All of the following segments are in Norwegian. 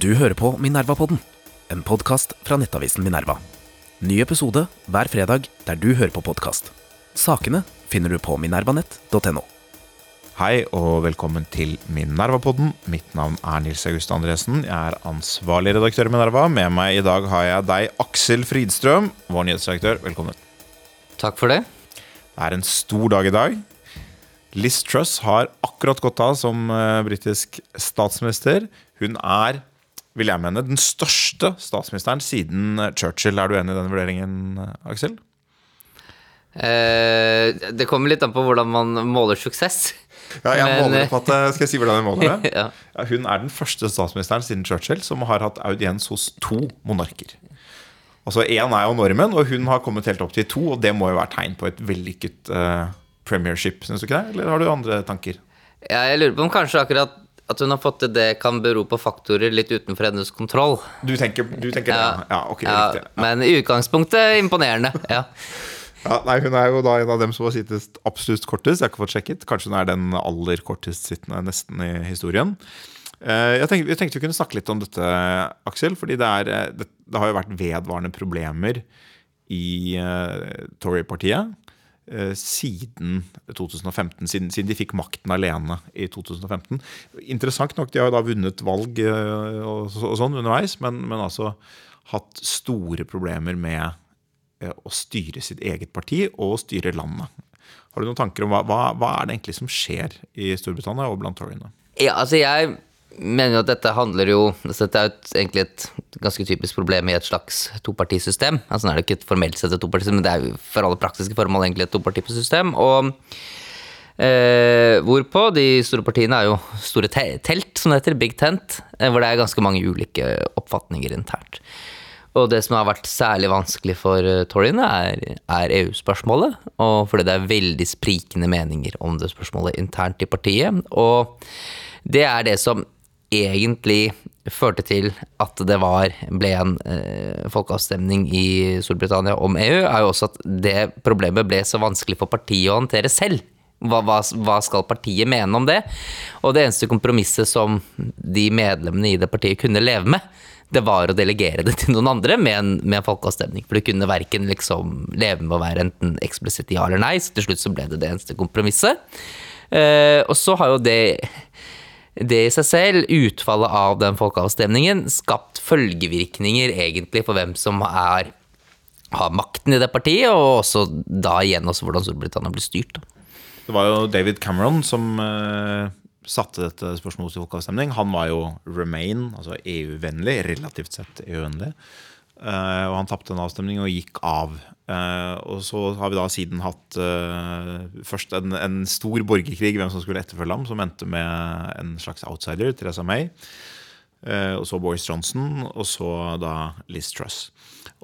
Du hører på Minerva-podden, en podkast fra nettavisen Minerva. Ny episode hver fredag der du hører på podkast. Sakene finner du på minervanett.no. Hei og velkommen til Minerva-podden. Mitt navn er Nils August Andresen. Jeg er ansvarlig redaktør i Minerva. Med meg i dag har jeg deg, Aksel Fridstrøm, vår nyhetsredaktør. Velkommen. Takk for det. Det er en stor dag i dag. Liz Truss har akkurat gått av som uh, britisk statsminister. Hun er, vil jeg mene, den største statsministeren siden eh, Churchill. Er du enig i den vurderingen, eh, Aksel? Eh, det kommer litt an på hvordan man måler suksess. Ja, jeg Men, måler det på at, eh, Skal jeg si hvordan jeg måler det? Ja. Ja, hun er den første statsministeren siden Churchill som har hatt audiens hos to monarker. Altså Én er jo normen, og hun har kommet helt opp til to. Og det må jo være tegn på et vellykket eh, premiership, syns du ikke det? Eller har du andre tanker? Ja, jeg lurer på om kanskje akkurat at hun har fått til det, kan bero på faktorer litt utenfor hennes kontroll. Du tenker, du tenker det? Ja, ja ok, Ja. Ja. Men i utgangspunktet imponerende. Ja. Ja, nei, Hun er jo da en av dem som har sittet absolutt kortest. Jeg har ikke fått sjekket. Kanskje hun er den aller kortest sittende nesten i historien. Eh, Jeg tenkte, jeg tenkte vi kunne snakke litt om dette, Aksel. fordi det, er, eh, det, det har jo vært vedvarende problemer i uh, Tory-partiet siden 2015. Siden, siden de fikk makten alene i 2015. Interessant nok, de har da vunnet valg eh, og, og sånn underveis, men, men altså hatt store problemer med eh, å styre sitt eget parti og å styre landet. Har du noen tanker om hva, hva, hva er det egentlig som skjer i Storbritannia og blant toryene? ja, altså jeg mener jo at dette handler jo altså Dette er jo egentlig et ganske typisk problem i et slags topartisystem. Altså nå er det ikke et formelt sett et topartisystem, men det er jo for alle praktiske formål egentlig et topartisystem. Og Eh, hvorpå de store partiene er jo store te telt, som det heter, big tent, eh, hvor det er ganske mange ulike oppfatninger internt. Og det som har vært særlig vanskelig for uh, toryene, er, er EU-spørsmålet. Og fordi det er veldig sprikende meninger om det spørsmålet internt i partiet. Og det er det som egentlig førte til at det var, ble en eh, folkeavstemning i Storbritannia om EU, er jo også at det problemet ble så vanskelig for partiet å håndtere selv. Hva, hva, hva skal partiet mene om det? Og det eneste kompromisset som de medlemmene i det partiet kunne leve med, det var å delegere det til noen andre med en, med en folkeavstemning. For du kunne verken liksom leve med å være enten eksplisitt ja eller nei, så til slutt så ble det det eneste kompromisset. Eh, og så har jo det det i seg selv, utfallet av den folkeavstemningen, skapt følgevirkninger egentlig for hvem som er, har makten i det partiet, og også da igjen også hvordan Storbritannia blir styrt. Det var jo David Cameron som uh, satte dette spørsmålet til folkeavstemning. Han var jo Remain, altså EU-vennlig, relativt sett EU-vennlig. Eh, og han tapte en avstemning og gikk av. Eh, og så har vi da siden hatt eh, først en, en stor borgerkrig, hvem som skulle etterfølge ham, som endte med en slags outsider, Theresa May. Og så Boris Johnson, og så da Liz Truss.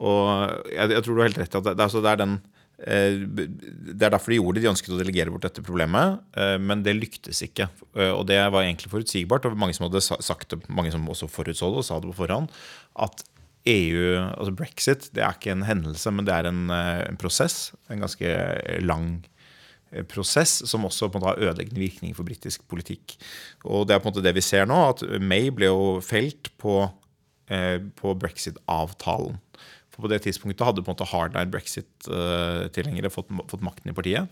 Og jeg, jeg tror du har helt rett i at det, altså, det er den det er derfor de gjorde det. De ønsket å delegere bort dette problemet, men det lyktes ikke. Og det var egentlig forutsigbart, og mange som hadde sagt det, mange som også forutså det og sa det på forhånd, at EU, altså brexit, det er ikke en hendelse, men det er en, eh, en prosess. En ganske lang eh, prosess som også på en måte har ødeleggende virkning for britisk politikk. Og det er på en måte det vi ser nå, at May ble jo felt på, eh, på brexit-avtalen. For på det tidspunktet hadde på en måte hardline brexit-tilhengere fått, fått makten i partiet.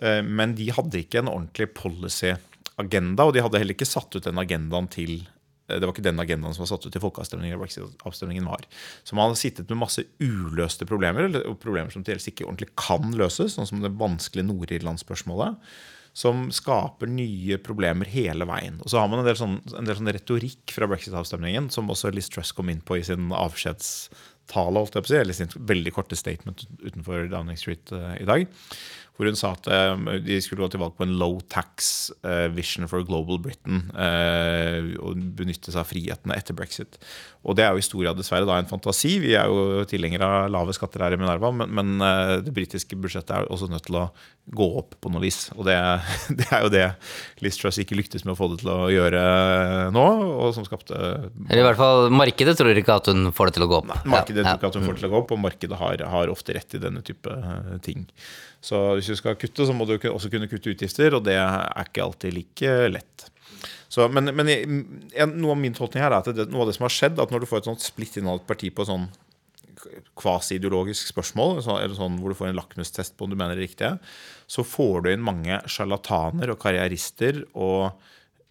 Eh, Men de hadde ikke en ordentlig policy-agenda, og de hadde heller ikke satt ut den agendaen til eh, det var ikke den agendaen som var satt ut i folkeavstemningen. brexit-avstemningen var. Så man har sittet med masse uløste problemer, eller problemer som til dels ikke ordentlig kan løses, sånn som det vanskelige Nord-Irland-spørsmålet, som skaper nye problemer hele veien. Og så har man en del sånn, en del sånn retorikk fra brexit-avstemningen, som også Liz Truss kom inn på i sin avskjedstale, eller sin veldig korte statement utenfor Downing Street eh, i dag. Hvor hun sa at eh, de skulle gå til valg på en low tax eh, vision for global Britain. eh, og benytte seg av frihetene etter brexit. Og det er jo i stor grad dessverre da en fantasi. Vi er jo tilhengere av lave skatter her i Minerva, men, men det britiske budsjettet er også nødt til å gå opp på noe vis. Og det, det er jo det Liz Truss ikke lyktes med å få det til å gjøre nå, og som skapte Eller i hvert fall markedet tror ikke at hun får det til å gå opp. Markedet Ja, tror ikke at hun får det til å gå opp, og markedet har, har ofte rett i denne type ting. Så hvis du skal kutte, så må du også kunne kutte utgifter, og det er ikke alltid like lett. Så, men men jeg, noe av min tolkning her er at det, noe av det som har skjedd, at når du får et sånt splitt innad parti på sånn kvasi-ideologisk spørsmål, eller sånn hvor du får en lakmustest på om du mener det riktige, så får du inn mange sjarlataner og karrierister, og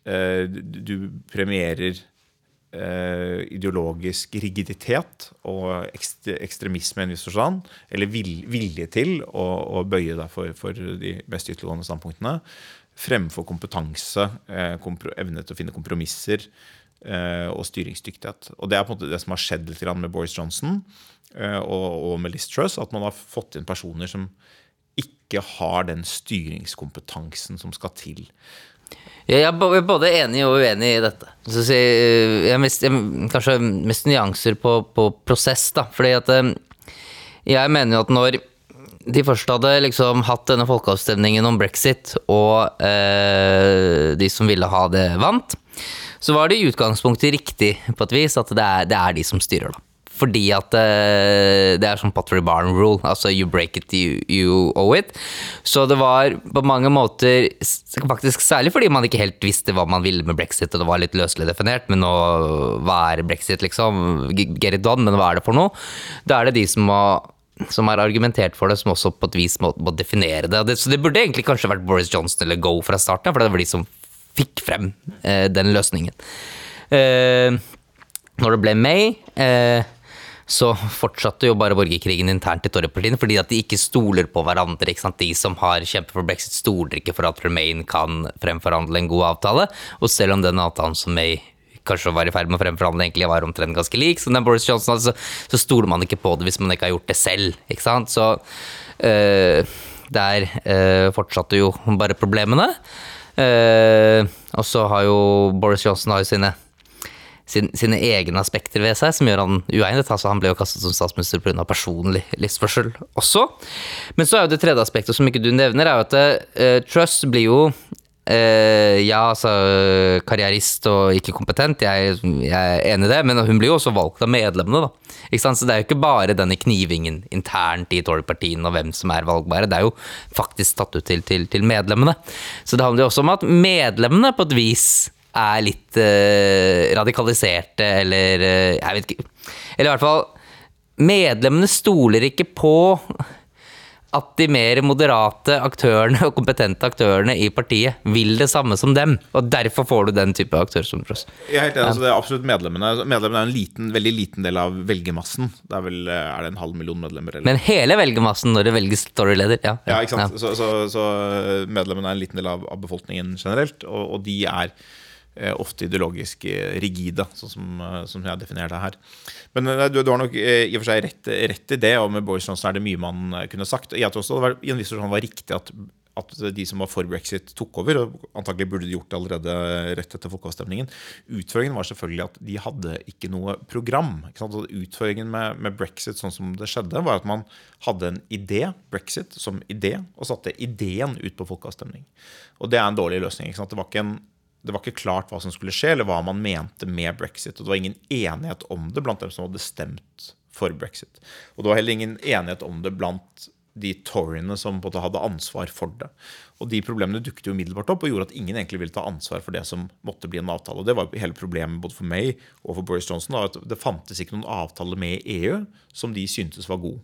eh, du premierer ideologisk rigiditet og ekstre, ekstremisme i en viss forstand, eller vil, vilje til å, å bøye deg for, for, de mest ytterliggående standpunktene, fremfor kompetanse, eh, evne til å finne kompromisser eh, og styringsdyktighet. Og Det er på en måte det som har skjedd litt med Boris Johnson eh, og, og med Liz Truss, at man har fått inn personer som ikke har den styringskompetansen som skal til. Jeg er både enig og uenig i dette. Så jeg jeg, mest, jeg, kanskje mest nyanser på, på, prosess, da. Fordi at jeg mener jo at når de først hadde liksom hatt denne folkeavstemningen om brexit, og eh, de som ville ha det, vant, så var det i utgangspunktet riktig på et vis at det er, det er de som styrer, da. Fordi at eh, det er sånn Pottery Barn rule. Altså you break it, you, you, owe it. Så det var på mange måter Faktisk særlig fordi man ikke helt visste hva man ville med brexit, og det var litt løselig definert. Men nå, hva er brexit, liksom? Get it done, men hva er det for noe? Da er det de som må som har argumentert for det, som også på et vis må, må definere det. det. Så det burde egentlig kanskje vært Boris Johnson eller Go fra starten for det var de som fikk frem eh, den løsningen. Eh, når det ble May, eh, så fortsatte jo bare borgerkrigen internt i Torypartiene, fordi at de ikke stoler på hverandre. ikke sant? De som har kjempet for brexit, stoler ikke for at Remain kan fremforhandle en god avtale. Og selv om den avtalen som May kanskje var i ferd med å fremforhandle, egentlig var omtrent ganske lik som den Boris Johnson hadde, så, så stoler man ikke på det hvis man ikke har gjort det selv. ikke sant? Så øh, der øh, fortsatte jo bare problemene. Uh, og så har jo Boris Johnson har jo sine, sin, sine egne aspekter ved seg som gjør han uegnet. Altså, han ble jo kastet som statsminister pga. personlig livsførsel også. Men så er jo det tredje aspektet som ikke du nevner, er jo at uh, Trust blir jo Uh, ja, altså karrierist og ikke kompetent, jeg, jeg, er enig i det, men hun blir jo også valgt av medlemmene, da. Ikke sant? Så det er jo ikke bare denne knivingen internt i Tory-partiene og hvem som er valgbare, det er jo faktisk tatt ut til, til, til, medlemmene. Så det handler jo også om at medlemmene på et vis er litt uh, radikaliserte, eller uh, jeg vet ikke Eller i hvert fall Medlemmene stoler ikke på at de mer moderate aktørene og kompetente aktørene i partiet vil det samme som dem. Og derfor får du den type aktør som Truss. Jeg er helt enig, altså det er absolutt medlemmene. Medlemmene er en liten, veldig liten del av velgermassen. Det er vel er det en halv million medlemmer? Eller? Men hele velgermassen når det velges storyleder, ja. Ja, ikke sant. Ja. Så, så, så, medlemmene er en liten del av, av befolkningen generelt, og, og de er Eh, ofte ideologisk eh, rigide, sånn som, eh, som jeg definerer det her. Men du, du, har nok i og for seg rett, rett, i det, og med Boris Johnson er det mye man kunne sagt. Jeg tror også det var, i en viss forstand var riktig at, at, de som var for brexit, tok over. og Antagelig burde de gjort det allerede rett etter folkeavstemningen. Utfordringen var selvfølgelig at de hadde ikke noe program. Ikke Utfordringen med, med, brexit sånn som det skjedde, var at man hadde en idé, brexit, som idé, og satte ideen ut på folkeavstemning. Og det er en dårlig løsning. Det var ikke en det var ikke klart hva som skulle skje, eller hva man mente med brexit. Og det var ingen enighet om det blant dem som hadde stemt for brexit. Og det var heller ingen enighet om det blant de toryene som både hadde ansvar for det. Og de problemene dukket jo umiddelbart opp og gjorde at ingen egentlig ville ta ansvar for det som måtte bli en avtale. Og det var hele problemet både for meg og for Boris Johnson. at Det fantes ikke noen avtale med EU som de syntes var god.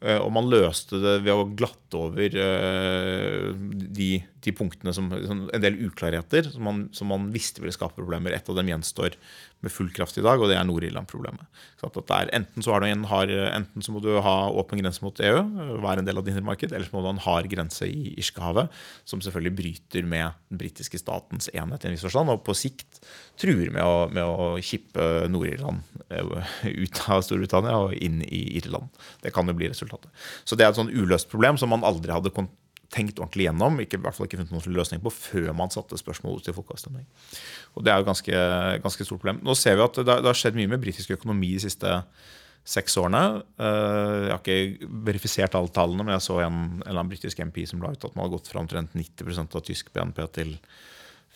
Eh, og man løste det ved å glatte over eh, de, de punktene som, En del uklarheter som man, som man, visste ville skape problemer. Et av dem gjenstår med full kraft i dag, og det er Nord-Irland-problemet. Enten, enten så må du ha åpen grense mot EU, være en del av det indre marked, eller så må du ha en hard grense i Irskhavet, som selvfølgelig bryter med den britiske statens enhet i en viss forstand, og på sikt truer med å, kippe Nord-Irland eh, ut av Storbritannia og inn i Irland. Det kan jo bli resultatet. Så det er et sånn uløst problem som man aldri hadde tenkt ordentlig gjennom, ikke, i hvert fall ikke funnet noen løsning på før man satte spørsmålet til folkeavstemning. Og det er jo ganske, ganske stort problem. Nå ser vi at det, har skjedd mye med britisk økonomi de siste seks årene. Eh, jeg har ikke verifisert alle tallene, men jeg så en, en eller annen britisk MP som la ut at man har gått fra omtrent 90% av tysk BNP til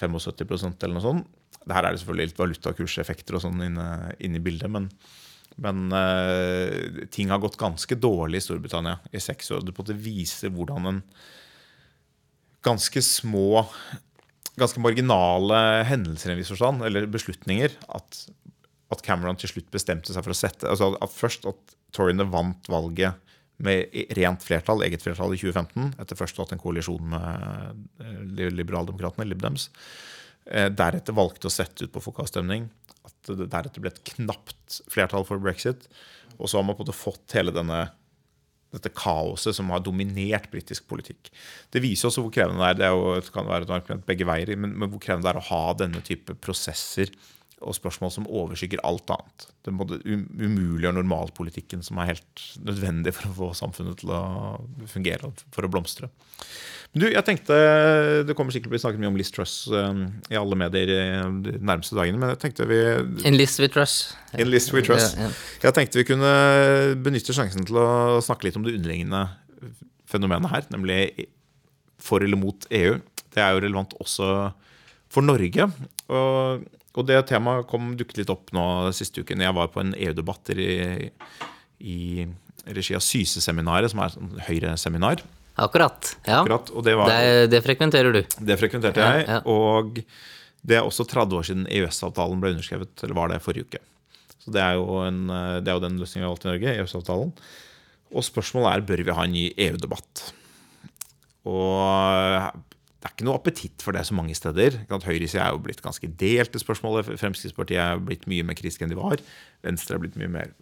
75 eller noe sånt. Her er det selvfølgelig litt valutakurseffekter og sånn inne, inne, i bildet, men, men uh, ting har gått ganske dårlig i Storbritannia i seks år. Det viser hvordan en ganske små ganske marginale hendelser i en viss forstand, eller beslutninger, at, at Cameron til slutt bestemte seg for å sette altså at Først at Toryene vant valget med rent flertall, eget flertall i 2015, etter først å ha hatt en koalisjon med eh, liberaldemokratene, Libdems. Dems. deretter valgte å sette ut på folkeavstemning. At det deretter ble et knapt flertall for brexit. Og så har man på en måte fått hele denne dette kaoset som har dominert britisk politikk. Det viser også hvor krevende det er. Det, er jo, det kan være et argument begge veier, men, men hvor krevende det er å ha denne type prosesser og spørsmål som overskygger alt annet. Det er umuliggjør normalpolitikken, som er helt nødvendig for å få samfunnet til å fungere og for å blomstre. Men du, jeg tenkte, Det kommer sikkert å bli snakket mye om Liz Truss um, i alle medier de nærmeste dagene, men jeg tenkte vi In Liz we trust. In Liz we trust. Jeg tenkte vi kunne benytte sjansen til å snakke litt om det underliggende fenomenet her, nemlig for eller mot EU. Det er jo relevant også for Norge. Og og det temaet kom dukket litt opp nå siste uken. Jeg var på en EU-debatt i, i regi av Syse-seminaret, som er et Høyre-seminar. Akkurat. ja. Akkurat, det, var, det, det, frekventerer du. Det frekventerte jeg. Ja, ja. Og det er også 30 år siden EØS-avtalen ble underskrevet. Eller var det forrige uke. Så Det er jo, en, det er jo den løsningen vi har valgt i Norge, EØS-avtalen. Og spørsmålet er bør vi ha en ny EU-debatt. Og det er ikke noe appetitt for det så mange steder. Høyresida er jo blitt ganske delt i spørsmålet. Fremskrittspartiet er blitt mye mer kritiske enn de var. Venstre er blitt mye mer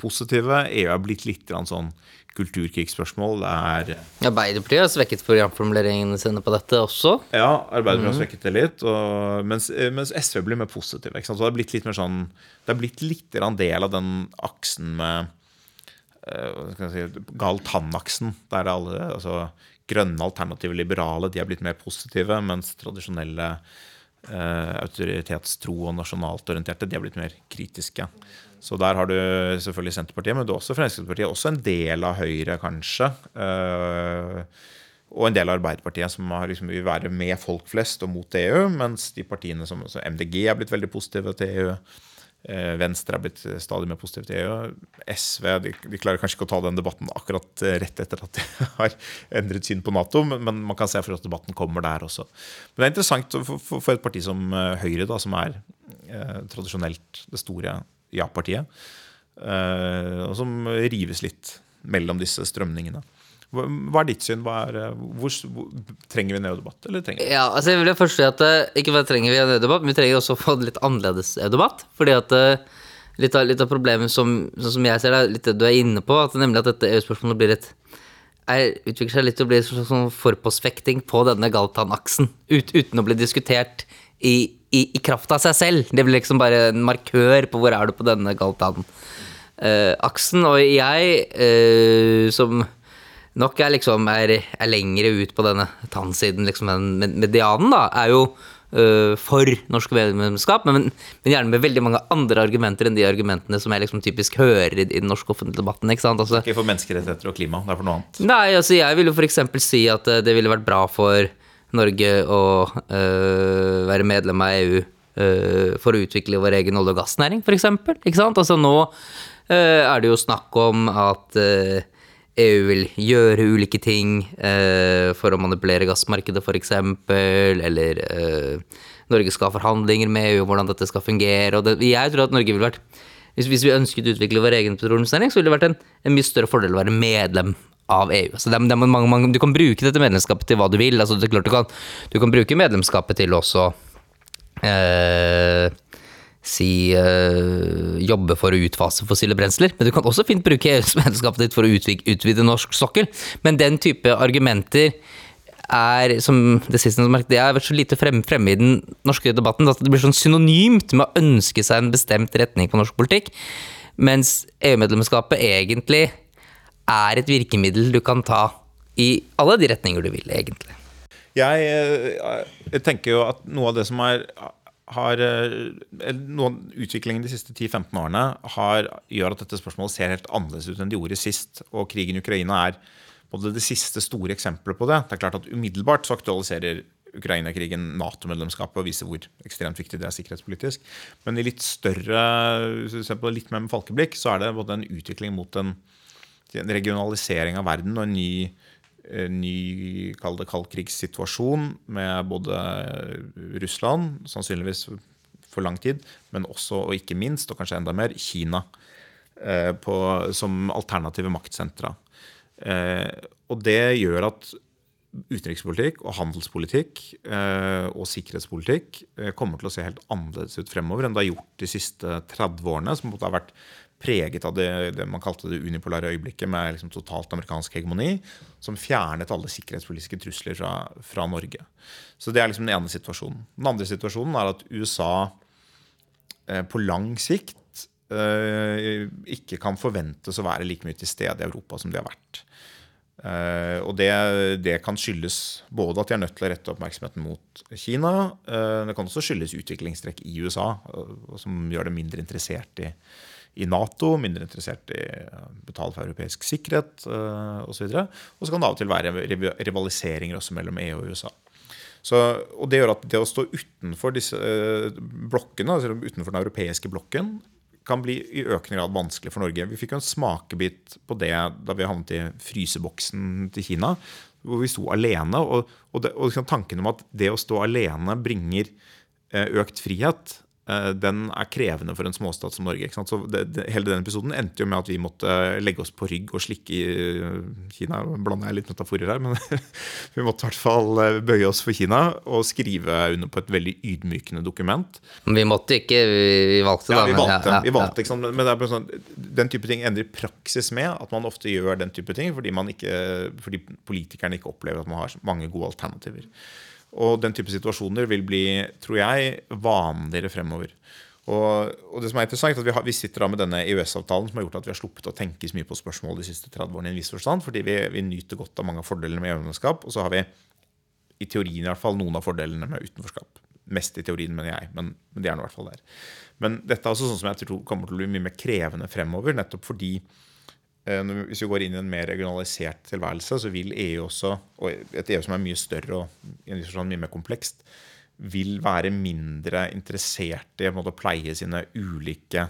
positive. EU er blitt litt sånn kulturkrigsspørsmål. Det er Arbeiderpartiet har svekket programformuleringene sine på dette også. Ja, Arbeiderpartiet har mhm. svekket det litt. Og, mens, mens, SV blir mer positive. Så det er blitt litt mer sånn Det er blitt litt del av den aksen med uh, si, gal tann-aksen, der alle altså, grønne, alternative liberale de er blitt mer positive, mens tradisjonelle eh, autoritetstro og nasjonalt orienterte de er blitt mer kritiske. Så der har du selvfølgelig Senterpartiet, men du har også Fremskrittspartiet. Også en del av Høyre, kanskje. Eh, og en del av Arbeiderpartiet som liksom vil være med folk flest og mot EU, mens de partiene som MDG er blitt veldig positive til EU. Eh, Venstre er blitt stadig mer positive til EU. SV de, de, klarer kanskje ikke å ta den debatten akkurat eh, rett etter at de har endret syn på Nato, men, men man kan se for at debatten kommer der også. Men det er interessant for, for et parti som eh, Høyre, da, som er eh, tradisjonelt det store ja-partiet, eh, og som rives litt mellom disse strømningene. Hva er ditt syn? Er, eh, hvor, trenger vi en EU-debatt? Ja, altså jeg vil først si at eh, Ikke bare trenger vi en EU-debatt, men vi trenger også å få en litt annerledes EU-debatt. fordi at eh, litt av, litt av problemet som, sånn som jeg ser det, litt det du er inne på, at nemlig at dette EU-spørsmålet blir et er, utvikler seg litt til å bli en sånn forpostfekting på denne Galtan-aksen. Ut, uten å bli diskutert i, i, i, kraft av seg selv. Det blir liksom bare en markør på hvor er du på denne Galtan-aksen. Og jeg, som nok er liksom er, er lengre ut på denne tannsiden, liksom enn medianen, da, er jo uh, for norsk medlemskap, men, men, gjerne med veldig mange andre argumenter enn de argumentene som jeg liksom typisk hører i, i den norske offentlige debatten. Ikke sant? Altså, ikke for menneskerettigheter og klima, det er for noe annet? Nei, altså jeg vil jo f.eks. si at uh, det ville vært bra for Norge å uh, være medlem av EU for å utvikle vår egen olje- og gassnæring, f.eks. Altså nå er det jo snakk om at EU vil gjøre ulike ting eh, for å manipulere gassmarkedet, f.eks., eller eh, Norge skal ha forhandlinger med EU om hvordan dette skal fungere. Det, jeg tror at Norge ville vært hvis, hvis, vi ønsket å utvikle vår egen petroleumsnæring, så ville det vært en, en, mye større fordel å være medlem av EU. Altså, det, det mange, mange, du kan bruke dette medlemskapet til hva du vil. Altså, du, kan, du kan bruke medlemskapet til også eh, si uh, jobbe for å utfase fossile brensler. Men du kan også fint bruke medlemskapet ditt for å utvide, utvide norsk sokkel. Men den type argumenter er som det siste som det har vært så lite fremme, frem i den norske debatten at det blir sånn synonymt med å ønske seg en bestemt retning på norsk politikk. Mens EU-medlemskapet egentlig er et virkemiddel du kan ta i alle de retninger du vil, egentlig. Jeg, eh, jeg tenker jo at noe av det som er har eh, noen utviklingen de siste 10-15 årene har, gjør at dette spørsmålet ser helt annerledes ut enn de gjorde sist. Og krigen i Ukraina er både det siste store eksempelet på det. Det er klart at Umiddelbart så aktualiserer Ukraina-krigen Nato-medlemskapet og viser hvor ekstremt viktig det er sikkerhetspolitisk. Men i litt større, litt mer med falkeblikk, så er det både en utvikling mot en, regionalisering av verden og en ny ny kall det kaldkrigssituasjon med både Russland, sannsynligvis for lang tid, men også, og ikke minst, og kanskje enda mer, Kina eh, på, som alternative maktsentra. Eh, og det gjør at utenrikspolitikk og handelspolitikk eh, og sikkerhetspolitikk eh, kommer til å se helt annerledes ut fremover enn det har gjort de siste 30 årene, som har vært preget av det, det, man kalte det unipolare øyeblikket med liksom totalt amerikansk hegemoni, som fjernet alle sikkerhetspolitiske trusler fra, fra, Norge. Så Det er liksom den ene situasjonen. Den andre situasjonen er at USA eh, på lang sikt eh, ikke kan forventes å være like mye til stede i Europa som de har vært. Uh, og det, det, kan skyldes både at de er nødt til å rette oppmerksomheten mot Kina. Uh, det kan også skyldes utviklingstrekk i USA, uh, som gjør det mindre interessert i, i Nato, mindre interessert i å betale for europeisk sikkerhet osv. Og, og så kan det av og til være rivaliseringer også mellom EU og USA. Så, og Det gjør at det å stå utenfor disse blokkene, altså utenfor den europeiske blokken, kan bli i økende grad vanskelig for Norge. Vi fikk jo en smakebit på det da vi havnet i fryseboksen til Kina, hvor vi sto alene. Og, og, det, og liksom tanken om at det å stå alene bringer eh, økt frihet, Eh, den er krevende for en småstat som Norge. Så det, det, hele den episoden endte jo med at vi måtte legge oss på rygg og slikke i eh, Kina. blander jeg litt metaforer her, men vi måtte i hvert fall eh, bøye oss for Kina og skrive under på et veldig ydmykende dokument. Vi måtte ikke, vi valgte da. Ja, vi valgte, ja, vi valgte ja. Men det er sånn, den type ting endrer praksis med at man ofte gjør den type ting fordi, ikke, fordi politikerne ikke opplever at man har mange gode alternativer. Og den type situasjoner vil bli, tror jeg, vanligere fremover. Og, og det som er interessant, er at vi, har, vi sitter da med denne EØS-avtalen som har gjort at vi har sluppet å tenke så mye på spørsmål de siste 30 årene i en viss forstand, fordi vi, vi nyter godt av mange av fordelene med EU-medlemskap. Og så har vi i teorien i hvert fall noen av fordelene med utenforskap. Mest i teorien, mener jeg, men, men det er nå i hvert fall der. Men dette er også sånn som jeg tror kommer til å bli mye mer krevende fremover, nettopp fordi hvis vi går inn i en mer regionalisert tilværelse, så vil EU også, og et EU som er mye større og mye mer komplekst, vil være mindre interessert i å pleie sine ulike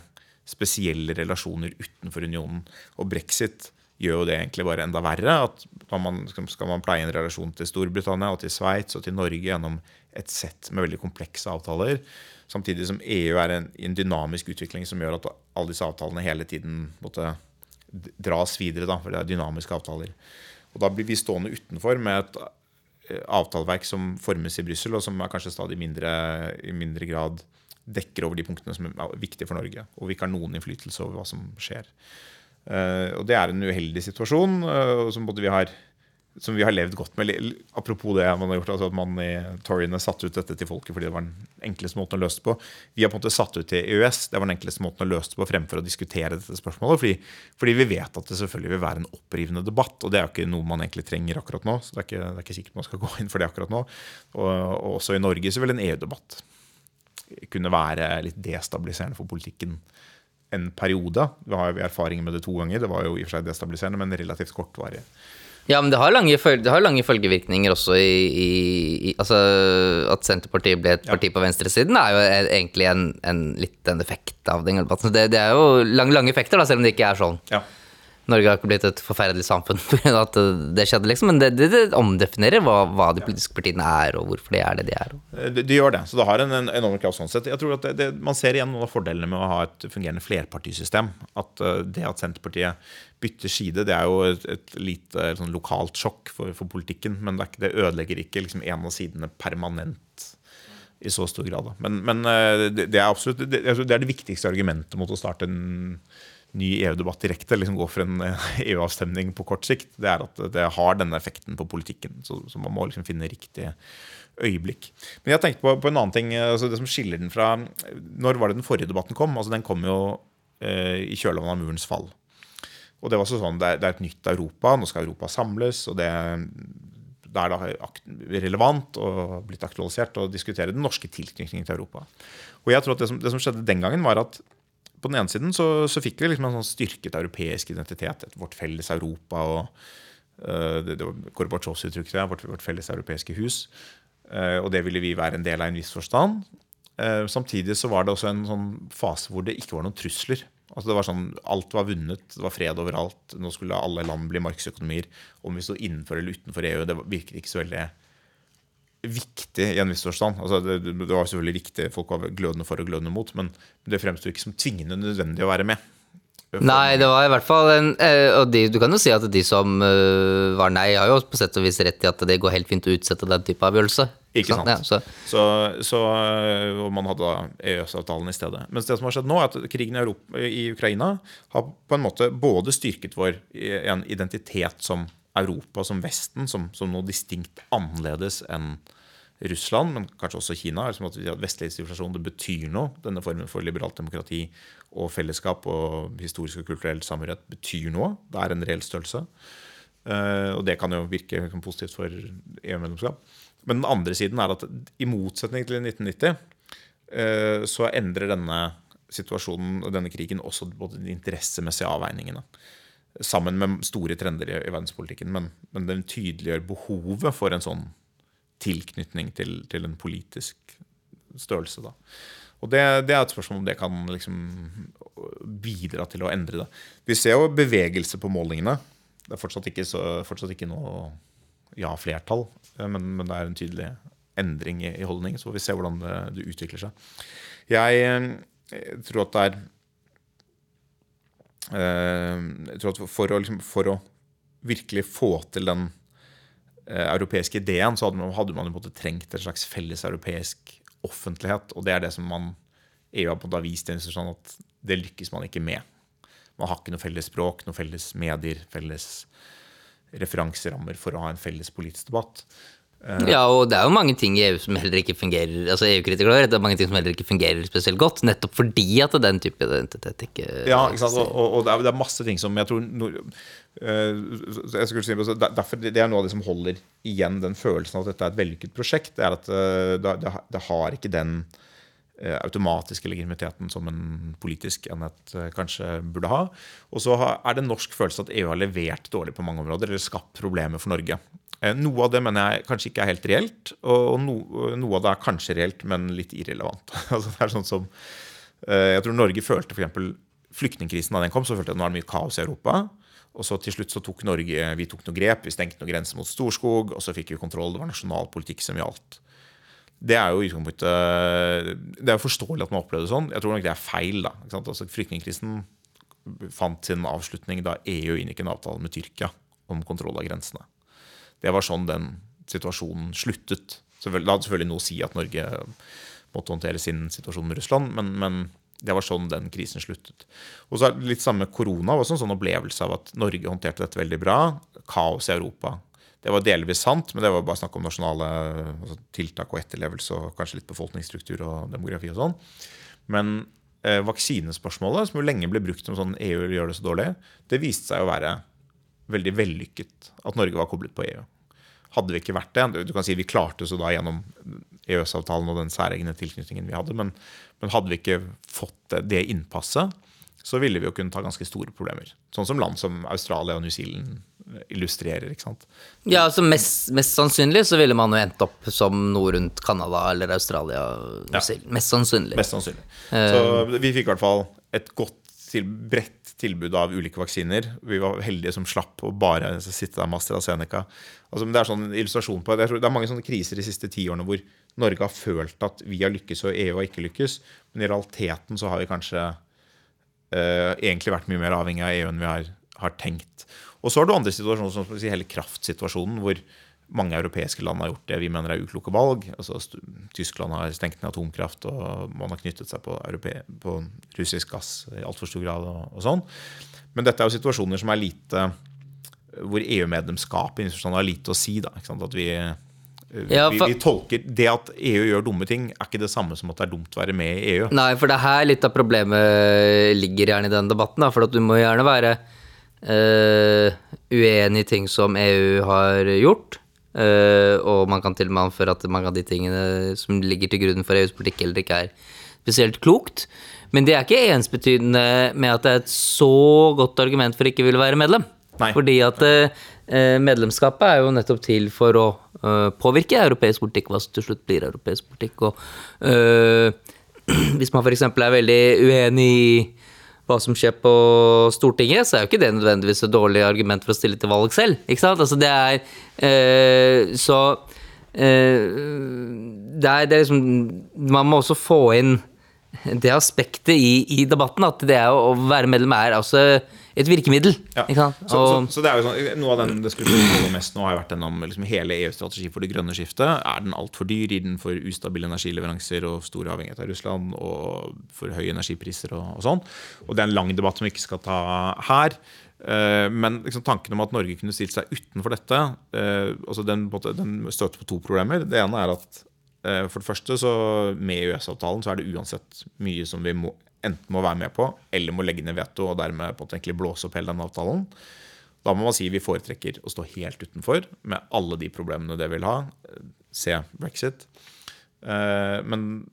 spesielle relasjoner utenfor unionen. Og brexit gjør jo det egentlig bare enda verre. at man, Skal man pleie en relasjon til Storbritannia og til Sveits og til Norge gjennom et sett med veldig komplekse avtaler, samtidig som EU er en, en dynamisk utvikling som gjør at alle disse avtalene hele tiden måtte dras videre, da, for det er dynamiske avtaler. Og Da blir vi stående utenfor med et eh, avtaleverk som formes i Brussel, og som er kanskje stadig mindre, i mindre grad dekker over de punktene som er viktige for Norge. Og vi ikke har noen innflytelse over hva som skjer. Uh, og Det er en uheldig situasjon uh, som både vi har som vi har levd godt med. Apropos det man har gjort, altså at man i Toryene satte ut dette til folket fordi det var den enkleste måten å løse det på. Vi har på en måte satt ut til EØS. Det var den enkleste måten å løse det på fremfor å diskutere dette spørsmålet. Fordi, fordi, vi vet at det selvfølgelig vil være en opprivende debatt, og det er jo ikke noe man egentlig trenger akkurat nå. så det er ikke, det er ikke sikkert man skal gå inn for det akkurat nå. Og, og også i Norge så vil en EU-debatt kunne være litt destabiliserende for politikken en periode. Vi har jo erfaringer med det to ganger. Det var jo i og for seg destabiliserende, men relativt kortvarig. Ja, men det har lange, det har lange følgevirkninger også i, i, i, Altså, at Senterpartiet ble et parti ja. på venstresiden, er jo egentlig en, en, litt en effekt av den. Det, det, er jo lange, lange effekter, da, selv om det ikke er sånn. Ja. Norge har ikke blitt et forferdelig samfunn pga. at det skjedde, liksom. Men det, det, det omdefinerer hva, hva, de politiske partiene er, og hvorfor de er det de er. Eh, de, de gjør det. Så det har en, en enorm kraft sånn sett. Jeg tror at det, Man ser igjen noen av fordelene med å ha et fungerende flerpartisystem. At uh, det at Senterpartiet bytter side, det er jo et, et lite sånn lokalt sjokk for, for, politikken. Men det, det ødelegger ikke liksom, en av sidene permanent i så stor grad. Men, men uh, det, er absolutt det, er det viktigste argumentet mot å starte en ny EU-debatt direkte, liksom gå for en EU-avstemning på kort sikt, det er at det har denne effekten på politikken. Så, så man må liksom finne riktig øyeblikk. Men jeg tenkte på, på en annen ting, altså det som skiller den fra Når var det den forrige debatten kom? Altså Den kom jo eh, i kjølvannet av murens fall. Og Det var også sånn, det er, det er, et nytt Europa, nå skal Europa samles. og det, det er da relevant og blitt aktualisert å diskutere den norske tilknytningen til Europa. Og jeg tror at det som, det som skjedde den gangen, var at på den ene siden så, så fikk vi liksom en sånn styrket europeisk identitet. Vårt felles Europa og uh, det, det Gorbatsjovs uttrykk, vårt, vårt felles europeiske hus. Uh, og det ville vi være en del av i en viss forstand. Uh, samtidig så var det også en sånn fase hvor det ikke var noen trusler. Altså det var sånn, Alt var vunnet, det var fred overalt. Nå skulle alle land bli markedsøkonomier. Om vi sto innenfor eller utenfor EU, det virket ikke så veldig viktig i en viss forstand. Altså det, det var selvfølgelig viktig, folk var glødende for og glødende mot, men det fremsto ikke som tvingende nødvendig å være med. Nei, det var i hvert fall en eh, Og de, du kan jo si at de som eh, var nei, har jo på sett og vis rett i at det går helt fint å utsette den type avgjørelse. Ikke sant. Ja, så, Så, så og man hadde EØS-avtalen i stedet. Mens det som har skjedd nå, er at krigen i, Europa, i Ukraina har på en måte både styrket vår eh, en identitet som Europa, som Vesten, som, som noe distinkt annerledes enn Russland, men kanskje også Kina. Liksom at vestlig sivilisasjon det betyr noe. Denne formen for liberalt demokrati og fellesskap og historisk og kulturell samhørighet betyr noe. Det er en reell størrelse. Uh, og det kan jo virke positivt for EU-medlemskap. Men den andre siden er at i motsetning til 1990 uh, så endrer denne situasjonen og denne krigen også både de interessemessige avveiningene. Sammen med store trender i, i verdenspolitikken. Men, men den tydeliggjør behovet for en sånn tilknytning til, til en politisk størrelse. Da. Og det, det, er et spørsmål om det kan liksom bidra til å endre det. Vi ser jo bevegelse på målingene. Det er fortsatt ikke, så, fortsatt ikke noe ja-flertall, men, men, det er en tydelig endring i, i holdning. Så får vi se hvordan det, det utvikler seg. Jeg, jeg, tror at det er eh, jeg tror at for å, liksom, for å virkelig få til den Eh, europeiske ideen, så hadde man, hadde man måte, trengt en slags felles europeisk offentlighet. Og det er det som man EU har på en måte vist en sånn at det lykkes man ikke med. Man har ikke noe felles språk, noe felles medier, felles referanserammer for å ha en felles politisk debatt. Eh, ja, og det er jo mange ting i EU som heller ikke fungerer altså EU-kritikere det er mange ting som heller ikke fungerer spesielt godt, nettopp fordi at den type identitet ikke Ja, ikke sant? Og, og det, er, det, er, masse ting som jeg tror uh, jeg skulle si, derfor Det er noe av det som holder igjen den følelsen av at dette er et vellykket prosjekt. det er at uh, det, det, har ikke den automatiske legitimiteten som en politisk enhet kanskje burde ha. Og så er det en norsk følelse at EU har levert dårlig på mange områder, eller skapt problemer for Norge. Eh, noe av det mener jeg kanskje ikke er helt reelt, og no, noe av det er kanskje reelt, men litt irrelevant. altså det er sånn som, eh, Jeg tror Norge følte f.eks. flyktningkrisen da den kom, så følte jeg at nå er det mye kaos i Europa. Og så til slutt så tok Norge vi tok noen grep, vi stengte noen grenser mot Storskog, og så fikk vi kontroll. Det var nasjonal politikk som gjaldt. Det er jo Det er forståelig at man opplevde det sånn. Jeg tror nok det er feil. da, Altså Flyktningkrisen fant sin avslutning da EU inngikk en avtale med Tyrkia om kontroll av grensene. Det var sånn den situasjonen sluttet. Det hadde selvfølgelig noe å si at Norge måtte håndtere sin situasjon med Russland, men, men det var sånn den krisen sluttet. Og så er det Litt samme korona var en sånn opplevelse av at Norge håndterte dette veldig bra. Kaos i Europa. Det var delvis sant, men det var bare snakk om nasjonale altså, tiltak og etterlevelse og kanskje litt befolkningsstruktur og demografi og sånn. Men eh, vaksinespørsmålet, som jo lenge ble brukt som sånn EU gjør det så dårlig, det viste seg å være veldig vellykket at Norge var koblet på EU. Hadde vi ikke vært det Du kan si Vi klarte oss da gjennom EØS-avtalen og den særegne tilknytningen vi hadde, men, men hadde vi ikke fått det, innpasset, så ville vi jo kunne ta ganske store problemer. Sånn som land som Australia og New Zealand illustrerer. ikke sant? Ja, altså mest, mest sannsynlig så ville man jo endt opp som noe rundt Canada eller Australia. Ja. Mest sannsynlig. Mest sannsynlig. Så vi fikk i hvert fall et godt til bredt tilbud av ulike vaksiner. Vi var heldige som slapp å bare sitte der med AstraZeneca. Altså, det er sånn illustrasjon på det. det er mange sånne kriser de siste ti årene hvor Norge har følt at vi har lykkes og EU har ikke lykkes. Men i realiteten så har vi kanskje uh, egentlig vært mye mer avhengig av EU enn vi har, har tenkt. Og så har du andre situasjoner, som si, hele kraftsituasjonen, hvor mange europeiske land har gjort det vi mener er ukloke valg. Altså, Tyskland har stengt ned atomkraft, og man har knyttet seg på, på russisk gass i altfor stor grad. Og, og, sånn. Men dette er jo situasjoner som er lite hvor EU-medlemskapet har lite å si. Da, at vi, ja, for, vi, vi, tolker Det at EU gjør dumme ting, er ikke det samme som at det er dumt å være med i EU. Nei, for det er her litt av problemet ligger gjerne i den debatten. Da, for at du må gjerne være uh, uenig i ting som EU har gjort. Uh, og man kan til og med anføre at mange av de tingene som ligger til grunn for EUs politikk, heller ikke er spesielt klokt. Men det er ikke ensbetydende med at det er et så godt argument for ikke å ville være medlem. Nei. Fordi at uh, medlemskapet er jo nettopp til for å uh, påvirke europeisk politikk, hva som til slutt blir europeisk politikk. Og hvis man f.eks. er veldig uenig i hva som skjer på Stortinget, så er jo ikke det nødvendigvis et dårlig argument for å stille til valg selv. Ikke sant? Altså det er eh, Så eh, det, er, det er liksom Man må også få inn det aspektet i, i debatten, at det er å være medlem er altså et virkemiddel. Ja. Sant? Så, Og, så, så det er jo sånn, Noe av den diskusjonen mest nå har jo vært den om liksom hele EUs strategi for det grønne skiftet. Er den altfor dyr? Gir den for ustabile energileveranser og stor avhengighet av Russland? Og for høye energipriser og, og sånn? Og det er en lang debatt som vi ikke skal ta her. Eh, Men liksom tanken om at Norge kunne stilt seg utenfor dette eh, altså den, den støter på to problemer. Det ene er at for det første så med EØS-avtalen så er det uansett mye som vi må, enten må være med på, eller må legge ned veto og dermed egentlig blåse opp hele den avtalen. Da må man si vi foretrekker å stå helt utenfor, med alle de problemene det vil ha. Se brexit. Eh, Men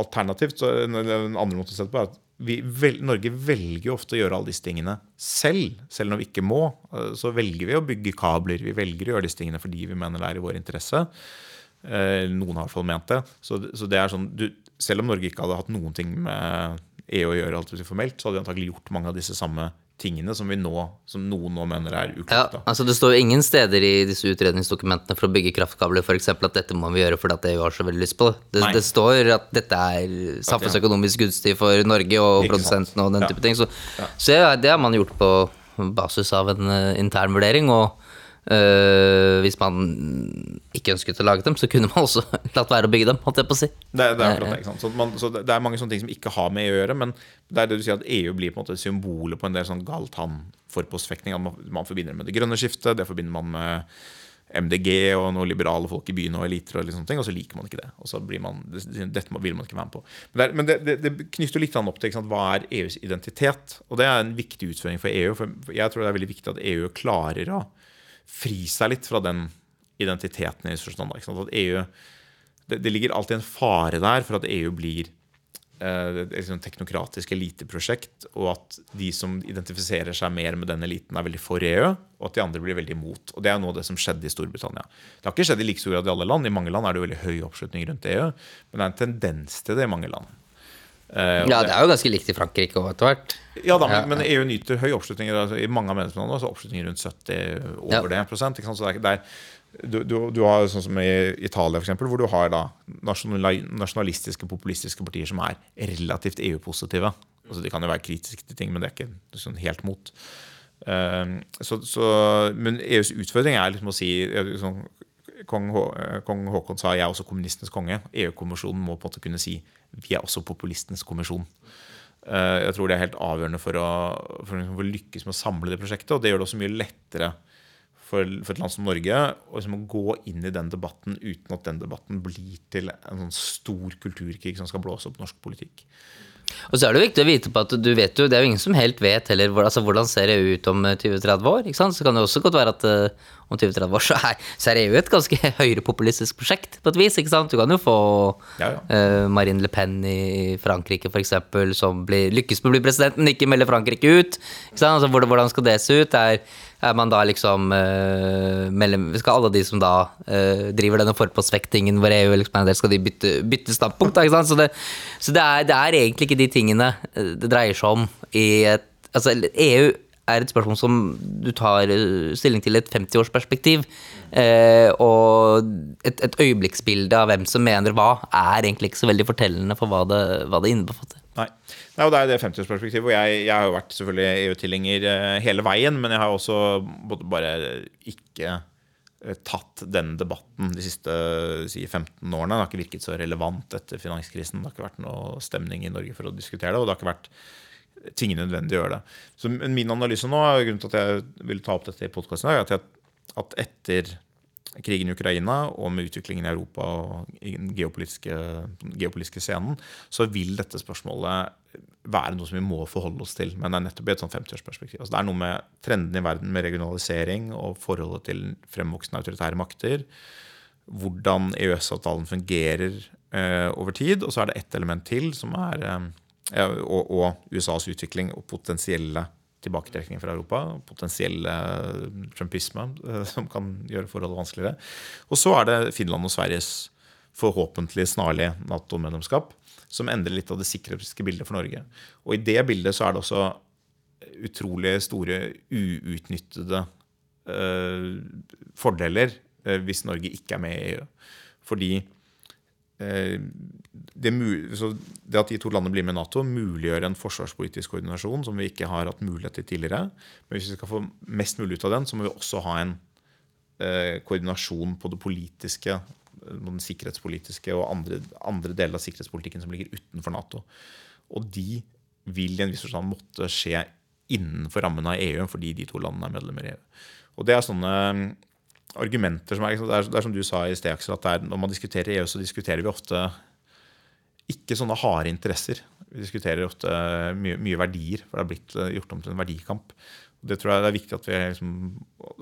alternativt, en andre måte å se på, er at vi Norge velger jo ofte å gjøre alle disse tingene selv, selv når vi ikke må. Eh, Så velger vi å bygge kabler, vi velger å gjøre disse tingene fordi vi mener det er i vår interesse. Eh, Noen har i hvert fall ment det. Så, så det er sånn, du, selv om Norge ikke hadde hatt noen ting med EU å gjøre, alt det formelt, så hadde vi antakelig gjort mange av disse samme tingene som, vi nå, som noen nå mener er uklokt. ja, altså det står jo ingen steder i disse utredningsdokumentene for å bygge kraftkabler eksempel at dette må vi gjøre fordi at EU har så veldig lyst på det. Det, det står at dette er samfunnsøkonomisk gunstig for Norge og Ikke produsentene og den Ja. type ting. Så, så ja, det har man gjort på basis av en eh, intern vurdering. og eh, hvis man ikke ønsket å lage dem, så kunne man også latt være å bygge dem. holdt jeg på å si. Det, det er akkurat det. ikke sant? Så, man, så det er mange sånne ting som ikke har med EU å gjøre. Men det er det du sier at EU blir på en måte symbolet på en del sånn galtan-forpostfekting. at Man, man forbinder det med det grønne skiftet, det forbinder man med MDG og noen liberale folk i byen og eliter, og, sånne ting, og så liker man ikke det. Og så blir man, Dette vil man ikke være med på. Men det, er, men det, det, det knytter litt opp til sant, hva er EUs identitet. Og det er en viktig utføring for EU. For jeg tror det er veldig viktig at EU klarer å fri seg litt fra den identiteten i forstand. At EU, det, det ligger alltid en fare der for at EU blir eh, et teknokratisk eliteprosjekt, og at de som identifiserer seg mer med den eliten, er veldig for EU, og at de andre blir veldig imot. Og Det er noe av det som skjedde i Storbritannia. Det har ikke skjedd i like stor grad i alle land. I mange land er det jo veldig høy oppslutning rundt EU, men det er en tendens til det i mange land. Eh, Ja, det er jo ganske likt i Frankrike òg, etter hvert. ja da, men, men EU nyter høy oppslutning. Altså, I mange av medlemslandene så oppslutningen rundt 70 over Ja. det prosent. Så det er, det er, du, du, du har sånn som i Italia, for eksempel, hvor du har da nasjonalistiske, populistiske partier som er relativt EU-positive. Altså, de kan jo være kritiske til ting, men det er ikke sånn helt mot. Uh, så, så, men EUs utfordring er liksom å si sånn, Kong, Hå, Kong Haakon sa 'jeg er også kommunistenes konge'. EU-kommisjonen må på en måte kunne si 'vi er også populistenes kommisjon'. Eh, Jeg tror det er helt avgjørende for å, å for å lykkes med å samle det prosjektet. Og det gjør det også mye lettere for, for et land som Norge å liksom gå inn i den debatten uten at den debatten blir til en sånn stor kulturkrig som skal blåse opp norsk politikk. Og så er det viktig å vite på at du vet jo, det er jo ingen som helt vet heller altså, hvordan ser EU ut om eh, 20-30 år. ikke sant? Så kan det også godt være at eh, om 20-30 år så er, så er EU et ganske høyrepopulistisk prosjekt på et vis. ikke sant? Du kan jo få Ja, ja. Uh, Marine Le Pen i Frankrike f.eks. som blir, lykkes med å bli president, men ikke melder Frankrike ut. ikke sant? Altså, hvordan, skal det se ut? Er, er man da liksom uh, mellom, Skal alle de som da uh, driver denne forpostvektingen hvor EU liksom en del, skal de bytte, bytte standpunkt? Ikke sant? Så, det, så det, er, det er egentlig ikke de tingene eh, det dreier seg om i et Altså, EU er et spørsmål som du tar stilling til i et 50-årsperspektiv. Eh, og et, et øyeblikksbilde av hvem som mener hva, er egentlig ikke så veldig fortellende for hva det, hva det innbefatter. Nei. Nei, det er det 50-årsperspektivet. Og jeg, jeg har jo vært selvfølgelig EU-tilhenger eh, hele veien, men jeg har også bare ikke eh, tatt den debatten de siste si, 15 årene. Det har ikke virket så relevant etter finanskrisen. Det har ikke vært noe stemning i Norge for å diskutere det. Og det har ikke vært ting nødvendig å gjøre det. Så min analyse nå, grunnen til at jeg vil ta opp dette i podkasten, er at, jeg, at etter krigen i Ukraina og med utviklingen i Europa og den geopolitiske, geopolitiske scenen, så vil dette spørsmålet være noe som vi må forholde oss til. Men det er nettopp i et sånn 50-årsperspektiv. Altså det er noe med trendene i verden med regionalisering og forholdet til fremvoksende autoritære makter. Hvordan EØS-avtalen fungerer eh, over tid. Og så er det ett element til, som er eh, og, og USAs utvikling og potensielle tilbaketrekning fra Europa. Potensielle trumpisme, eh, som kan gjøre forholdet vanskeligere. Og så er det Finland og Sveriges forhåpentlig snarlig Nato-medlemskap. som endrer litt av det sikkerhetspolitiske bildet for Norge. Og i det bildet så er det også utrolig store uutnyttede eh, fordeler eh, hvis Norge ikke er med i EU. Fordi eh, det, det, at de to landene blir med i Nato, muliggjør en forsvarspolitisk koordinasjon som vi ikke har hatt mulighet til tidligere. Men hvis vi skal få mest mulig ut av den, så må vi også ha en eh, koordinasjon på det politiske, den sikkerhetspolitiske og andre, andre deler av sikkerhetspolitikken som ligger utenfor Nato. Og de vil i en viss forstand måtte skje innenfor rammen av EU fordi de to landene er medlemmer i EU. Og det er sånne argumenter som er, det er, det er som du sa i sted, Aksel, at er, når man diskuterer EU, så diskuterer vi ofte ikke sånne harde interesser. Vi diskuterer ofte mye, mye verdier, for det har blitt eh, gjort om til en verdikamp. Det tror jeg det er viktig at vi, liksom,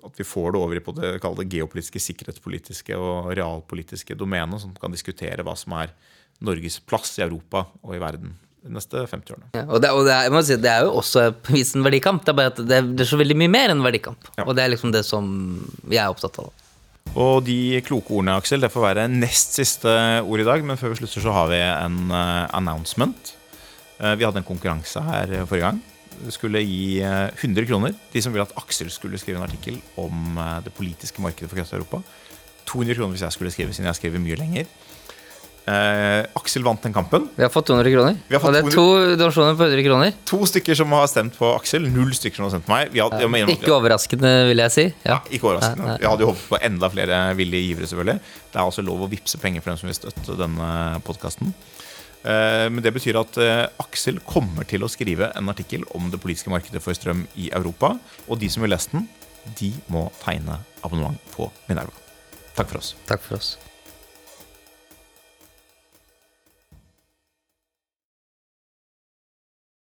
at vi får det over på det, det geopolitiske, sikkerhetspolitiske og realpolitiske domenet, som kan diskutere hva som er Norges plass i Europa og i verden de neste 50 årene. Ja, og, det, og det, er, si, det, er, jo også på vis en verdikamp. Det er bare at det, det, er så veldig mye mer enn verdikamp. Ja. Og det er liksom det som jeg er opptatt av. Og de kloke ordene, Aksel, det får være nest siste ord i dag. Men før vi slutter, så har vi en uh, announcement. Uh, vi hadde en konkurranse her forrige gang. Vi skulle gi uh, eh, 100 kroner. De som ville at Aksel skulle skrive en artikkel om det politiske markedet for kraft i Europa. 200 kroner hvis jeg skulle skrive, siden jeg skriver mye lenger. Eh, Aksel vant den kampen. Vi har fått 200 kroner. Fått og det er to donasjoner på 100 kroner. To stykker som har stemt på Aksel. Null stykker som har stemt på meg. Hadde, ja, ikke overraskende, vil jeg si. Ja. Ja, ikke overraskende. vi hadde jo håpet på enda flere villige givere, selvfølgelig. Det er altså lov å vippse penger for dem som vil støtte denne podkasten. Eh, men det betyr at eh, Aksel kommer til å skrive en artikkel om det politiske markedet for strøm i Europa. Og de som vil lese den, de må tegne abonnement på Minerva. Takk for oss. Takk for oss.